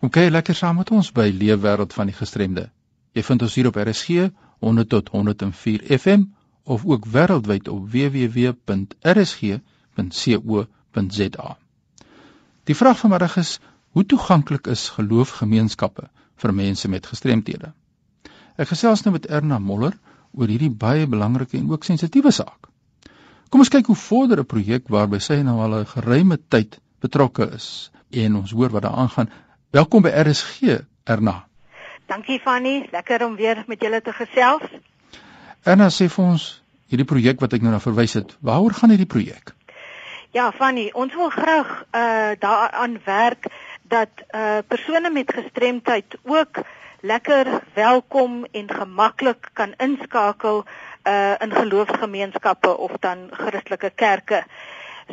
Kom kyk lekker saam met ons by Leefwêreld van die Gestremde. Jy vind ons hier op RSG 100 tot 104 FM of ook wêreldwyd op www.rsg.co.za. Die vraag vanmiddag is: Hoe toeganklik is geloofgemeenskappe vir mense met gestremthede? Ek gesels nou met Erna Moller oor hierdie baie belangrike en ook sensitiewe saak. Kom ons kyk hoe vorder 'n projek waarby sy nou al 'n geruime tyd betrokke is en ons hoor wat daar aangaan. Welkom by RSG, Erna. Dankie Fanny, lekker om weer met julle te gesels. Erna sê vir ons hierdie projek wat ek nou na verwys het, waaroor gaan hierdie projek? Ja, Fanny, ons wil graag uh daaraan werk dat uh persone met gestremdheid ook lekker welkom en gemaklik kan inskakel uh in geloofsgemeenskappe of dan Christelike kerke.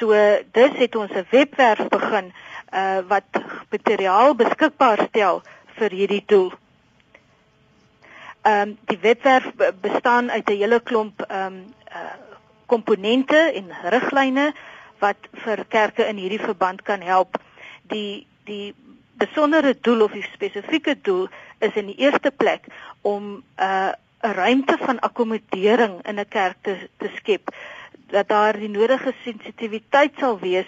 So dis het ons 'n webwerf begin uh wat materiaal beskikbaar stel vir hierdie doel. Ehm um, die webwerf bestaan uit 'n hele klomp ehm um, uh komponente en riglyne wat vir kerke in hierdie verband kan help. Die die besondere doel of die spesifieke doel is in die eerste plek om 'n uh, 'n ruimte van akkommodering in 'n kerk te te skep dat daar die nodige sensitiwiteit sal wees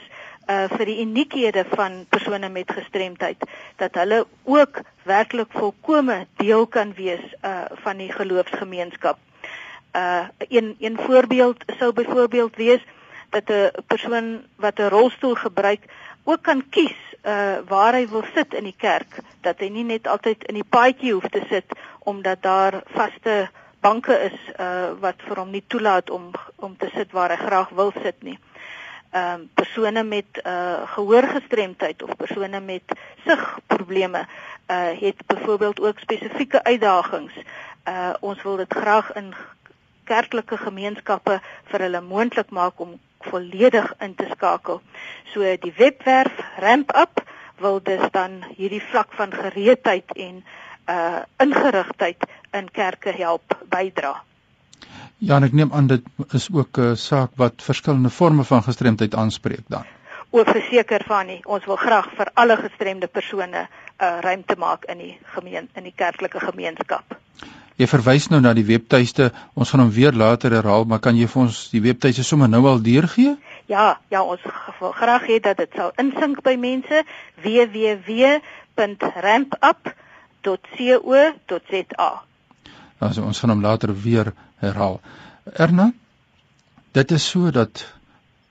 uh vir die uniekhede van persone met gestremdheid dat hulle ook werklik volkome deel kan wees uh van die geloofsgemeenskap. Uh een een voorbeeld sou byvoorbeeld wees dat 'n persoon wat 'n rolstoel gebruik ook kan kies uh waar hy wil sit in die kerk, dat hy nie net altyd in die paadjie hoef te sit omdat daar vaste banke is uh wat vir hom nie toelaat om om te sit waar hy graag wil sit nie ehm um, persone met uh gehoorgestremdheid of persone met sigprobleme uh het byvoorbeeld ook spesifieke uitdagings. Uh ons wil dit graag in kerklike gemeenskappe vir hulle moontlik maak om volledig in te skakel. So die webwerf Ramp Up wil dus dan hierdie vlak van gereedheid en uh ingerigtheid in kerke help bydra. Ja, en ek neem aan dit is ook 'n saak wat verskillende forme van gestremdheid aanspreek dan. O, verseker van nie. Ons wil graag vir alle gestremde persone 'n uh, ruimte maak in die gemeen in die kerklike gemeenskap. Jy verwys nou na die webtuiste. Ons gaan hom weer later herhaal, maar kan jy vir ons die webtuiste sommer nou al deurgee? Ja, ja, ons wil graag hê dat dit sal insink by mense www.rampup.co.za. Also ons gaan hom later weer herhaal. Erna, dit is so dat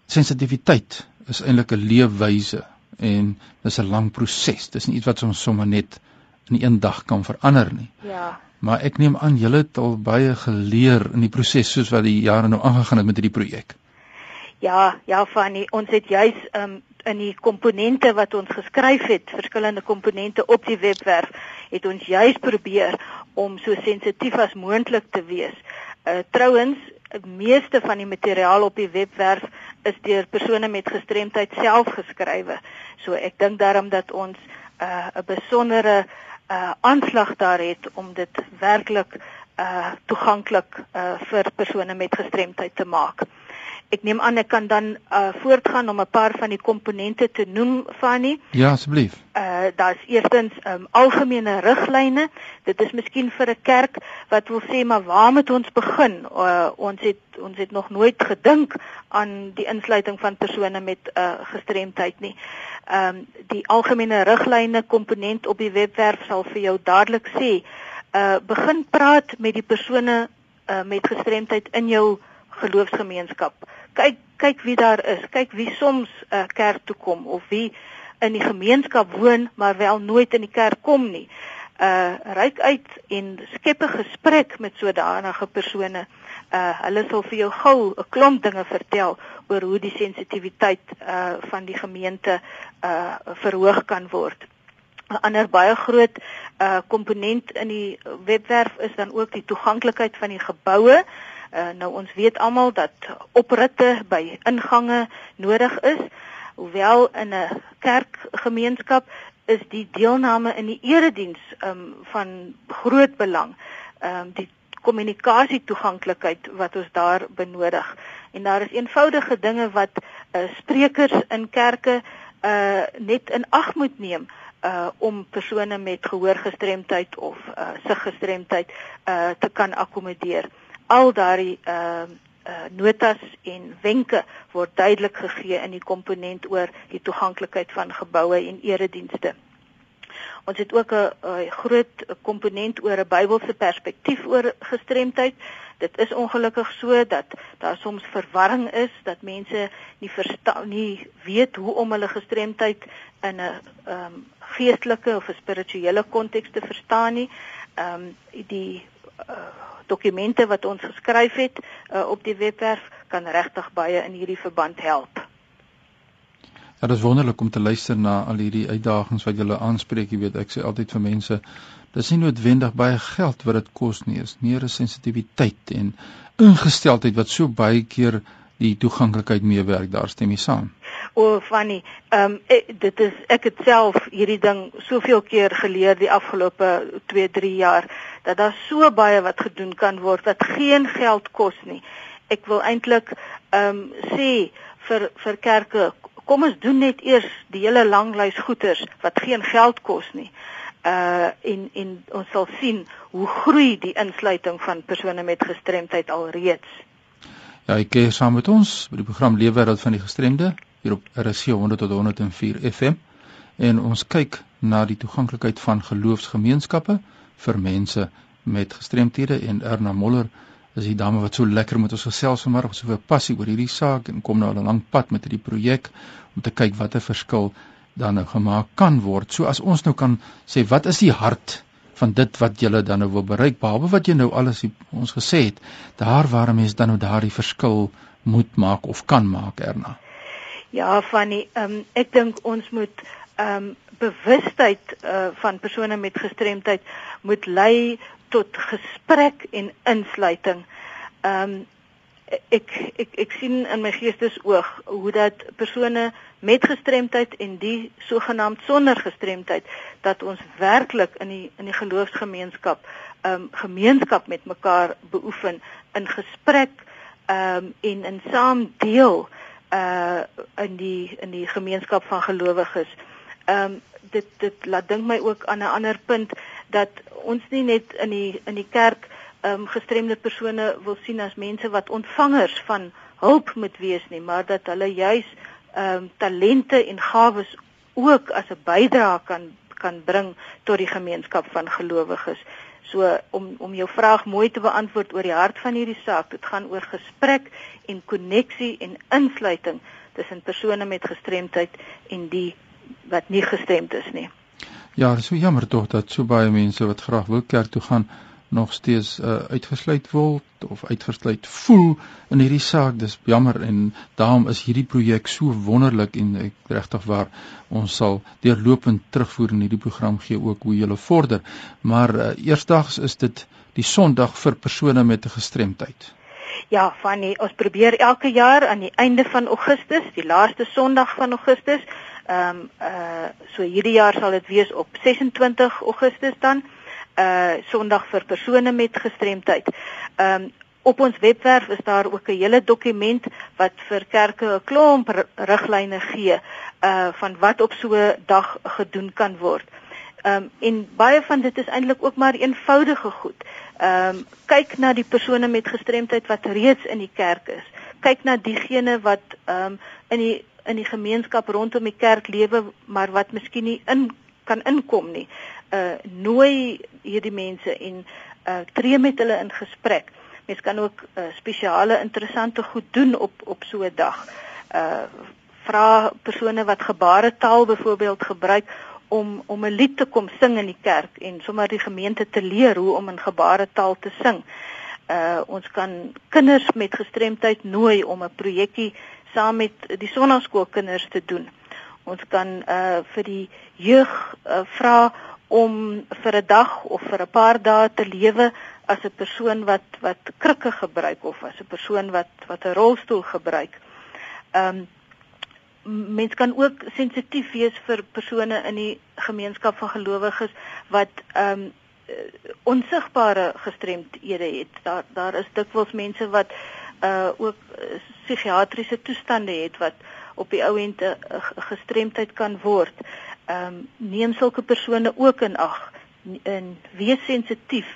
sensitiwiteit is eintlik 'n leefwyse en dis 'n lang proses. Dis nie iets wat ons sommer net in een dag kan verander nie. Ja. Maar ek neem aan julle het al baie geleer in die proses soos wat die jare nou aangegaan het met hierdie projek. Ja, ja Fanny, ons het juis um, in die komponente wat ons geskryf het, verskillende komponente op die webwerf, het ons juis probeer om so sensitief as moontlik te wees. Uh trouwens, meeste van die materiaal op die webwerf is deur persone met gestremdheid self geskrywe. So ek dink daarom dat ons uh 'n besondere uh aanslag daar het om dit werklik uh toeganklik uh vir persone met gestremdheid te maak. Ek neem aan ek kan dan uh voortgaan om 'n paar van die komponente te noem Fanny. Ja, asseblief. Uh daar's eerstens um algemene riglyne. Dit is miskien vir 'n kerk wat wil sê maar waar moet ons begin? Uh ons het ons het nog nooit gedink aan die insluiting van persone met uh gestremdheid nie. Um die algemene riglyne komponent op die webwerf sal vir jou dadelik sê uh begin praat met die persone uh met gestremdheid in jou geloofsgemeenskap. Kyk kyk wie daar is. Kyk wie soms 'n uh, kerk toe kom of wie in die gemeenskap woon maar wel nooit in die kerk kom nie. Uh ryk uit en skep 'n gesprek met sodanige persone. Uh hulle sal vir jou gou 'n klomp dinge vertel oor hoe die sensitiwiteit uh van die gemeente uh verhoog kan word. 'n ander baie groot uh komponent in die webwerf is dan ook die toeganklikheid van die geboue. Uh, nou ons weet almal dat opritte by ingange nodig is. Hoewel in 'n kerkgemeenskap is die deelname in die erediens um, van groot belang. Ehm um, die kommunikasie toeganklikheid wat ons daar benodig. En daar is eenvoudige dinge wat uh, sprekers in kerke uh net in ag moet neem uh om persone met gehoorgestremdheid of uh siggestremdheid uh te kan akkommodeer. Al daardie uh uh notas en wenke word duidelik gegee in die komponent oor die toeganklikheid van geboue en eredienste. Ons het ook 'n groot komponent oor 'n Bybelse perspektief oor gestremdheid. Dit is ongelukkig so dat daar soms verwarring is dat mense nie verstaan nie weet hoe om hulle gestremdheid in 'n ehm um, geestelike of 'n spirituele konteks te verstaan nie. Ehm um, die uh, dokumente wat ons geskryf het uh, op die webwerf kan regtig baie in hierdie verband help. Ja, dit is wonderlik om te luister na al hierdie uitdagings wat julle aanspreek. Jy weet, ek sê altyd vir mense, dis nie noodwendig baie geld wat dit kos nie, is meer 'n sensitiwiteit en ingesteldheid wat so baie keer die toeganklikheid meewerk. Daar stem jy saam. O, Fanny, ehm um, dit is ek het self hierdie ding soveel keer geleer die afgelope 2, 3 jaar dat daar so baie wat gedoen kan word wat geen geld kos nie. Ek wil eintlik ehm um, sê vir vir kerke kom ons doen net eers die hele lang lys goeders wat geen geld kos nie. Uh en en ons sal sien hoe groei die insluiting van persone met gestremdheid alreeds. Ja, ek kyk saam met ons by die program Leefwêreld van die Gestremde hier op RC 100 tot 104 FM en ons kyk na die toeganklikheid van geloofsgemeenskappe vir mense met gestremthede en Erna Moller is die dame wat so lekker met ons gesels vanmôre, so 'n passie oor hierdie saak en kom nou al 'n lang pad met hierdie projek om te kyk watter verskil dan nou gemaak kan word. So as ons nou kan sê wat is die hart van dit wat jy dan nou wil bereik behalwe wat jy nou alles ons gesê het, daar waar mense dan nou daardie verskil moet maak of kan maak Erna. Ja, Fanny, um, ek dink ons moet ehm um, bewustheid uh, van persone met gestremdheid moet lei tot gesprek en insluiting. Ehm um, ek ek ek sien in my geestesoog hoe dat persone met gestremdheid en die sogenaamd sonder gestremdheid dat ons werklik in die in die geloofsgemeenskap ehm um, gemeenskap met mekaar beoefen in gesprek ehm um, en in saam deel uh in die in die gemeenskap van gelowiges. Ehm um, dit dit laat dink my ook aan 'n ander punt dat ons nie net in die in die kerk ehm um, gestremde persone wil sien as mense wat ontvangers van hulp moet wees nie, maar dat hulle juis ehm um, talente en gawes ook as 'n bydrae kan kan bring tot die gemeenskap van gelowiges. So om om jou vraag mooi te beantwoord oor die hart van hierdie saak, dit gaan oor gesprek en koneksie en insluiting tussen persone met gestremdheid en die wat nie gestremd is nie. Ja, so jammer tog dat so baie mense wat graag wil kerk toe gaan nog steeds uh, uitgesluit word of uitgesluit voel in hierdie saak. Dis jammer en daarom is hierdie projek so wonderlik en ek regtig waar ons sal deurlopend terugvoer in hierdie program gee ook hoe jy vorder. Maar uh, eersdags is dit die Sondag vir persone met 'n gestremdheid. Ja, Fanny, ons probeer elke jaar aan die einde van Augustus, die laaste Sondag van Augustus, Ehm um, uh so hierdie jaar sal dit wees op 26 Augustus dan uh Sondag vir persone met gestremdheid. Ehm um, op ons webwerf is daar ook 'n hele dokument wat vir kerke 'n klomp riglyne gee uh van wat op so 'n dag gedoen kan word. Ehm um, en baie van dit is eintlik ook maar eenvoudige goed. Ehm um, kyk na die persone met gestremdheid wat reeds in die kerk is. Kyk na diegene wat ehm um, in die in die gemeenskap rondom die kerk lewe maar wat miskien nie in kan inkom nie. Uh nooi hierdie mense en uh tree met hulle in gesprek. Mens kan ook uh, spesiale interessante goed doen op op so 'n dag. Uh vra persone wat gebaretaal byvoorbeeld gebruik om om 'n lied te kom sing in die kerk en sommer die gemeente te leer hoe om in gebaretaal te sing. Uh ons kan kinders met gestremdheid nooi om 'n projekkie saam met die sonnaskoolkinders te doen. Ons kan uh vir die jeug uh, vra om vir 'n dag of vir 'n paar dae te lewe as 'n persoon wat wat krikke gebruik of as 'n persoon wat wat 'n rolstoel gebruik. Um mens kan ook sensitief wees vir persone in die gemeenskap van gelowiges wat um onsigbare gestremdhede het. Daar daar is dikwels mense wat uh ook psigiatriese toestande het wat op die ou end 'n gestremdheid kan word. ehm um, neem sulke persone ook in ag en wees sensitief.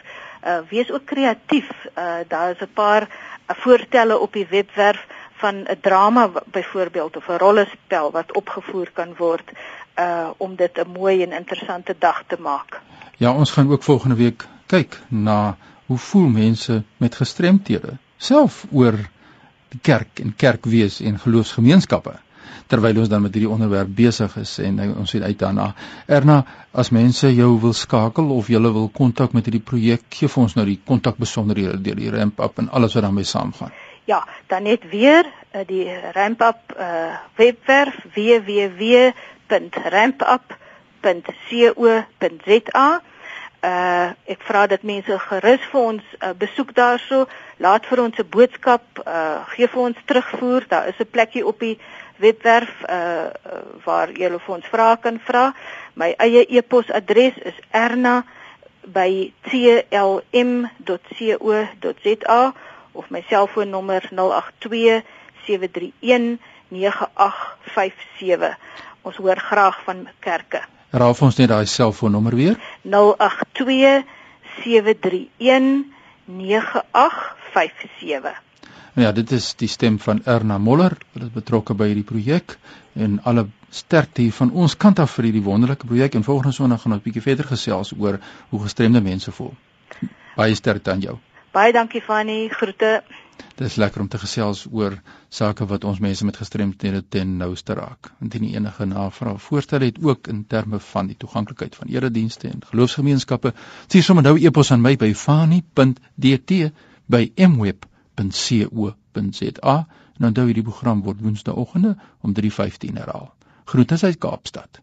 Uh wees ook kreatief. Uh daar is 'n paar uh, voorstelle op die webwerf van 'n drama byvoorbeeld of 'n rollespel wat opgevoer kan word uh om dit 'n mooi en interessante dag te maak. Ja, ons gaan ook volgende week kyk na hoe voel mense met gestremthede self oor die kerk en kerkwees en geloofsgemeenskappe terwyl ons dan met hierdie onderwerp besig is en ons sien uit daarna. Erna, as mense jou wil skakel of jy wil kontak met hierdie projek, gee vir ons nou die kontakbesonderhede deur die ramp up en alles wat daarmee saamgaan. Ja, dan net weer uh, die ramp-up uh, webwerf www.rampup.co.za. Uh ek vra dat mense gerus vir ons uh, besoek daarso, laat vir ons 'n boodskap, uh gee vir ons terugvoer. Daar is 'n plekkie op die webwerf uh waar jy hulle vir ons vrae kan vra. My eie e-posadres is erna@clm.co.za of my selfoonnommer 082 731 9857. Ons hoor graag van kerke. Raaf ons net daai selfoonnommer weer. 082 731 9857. Ja, dit is die stem van Erna Moller wat is betrokke by hierdie projek en alle sterkte hier van ons kant af vir hierdie wonderlike projek en volgende Sondag gaan ons 'n bietjie verder gesels oor hoe gestremde mense voel. Baie sterkte aan jou. Baie dankie Fanny, groete. Dit is lekker om te gesels oor sake wat ons mense met gestremdhede ten nouste raak. Indien enige navrae voorstel het ook in terme van die toeganklikheid van eredienste en geloofsgemeenskappe, stuur sommer nou e-pos aan my by fani.dt@mweb.co.za. En onthou hierdie program word woensdaeoggende om 3:15 herhaal. Groete uit Kaapstad.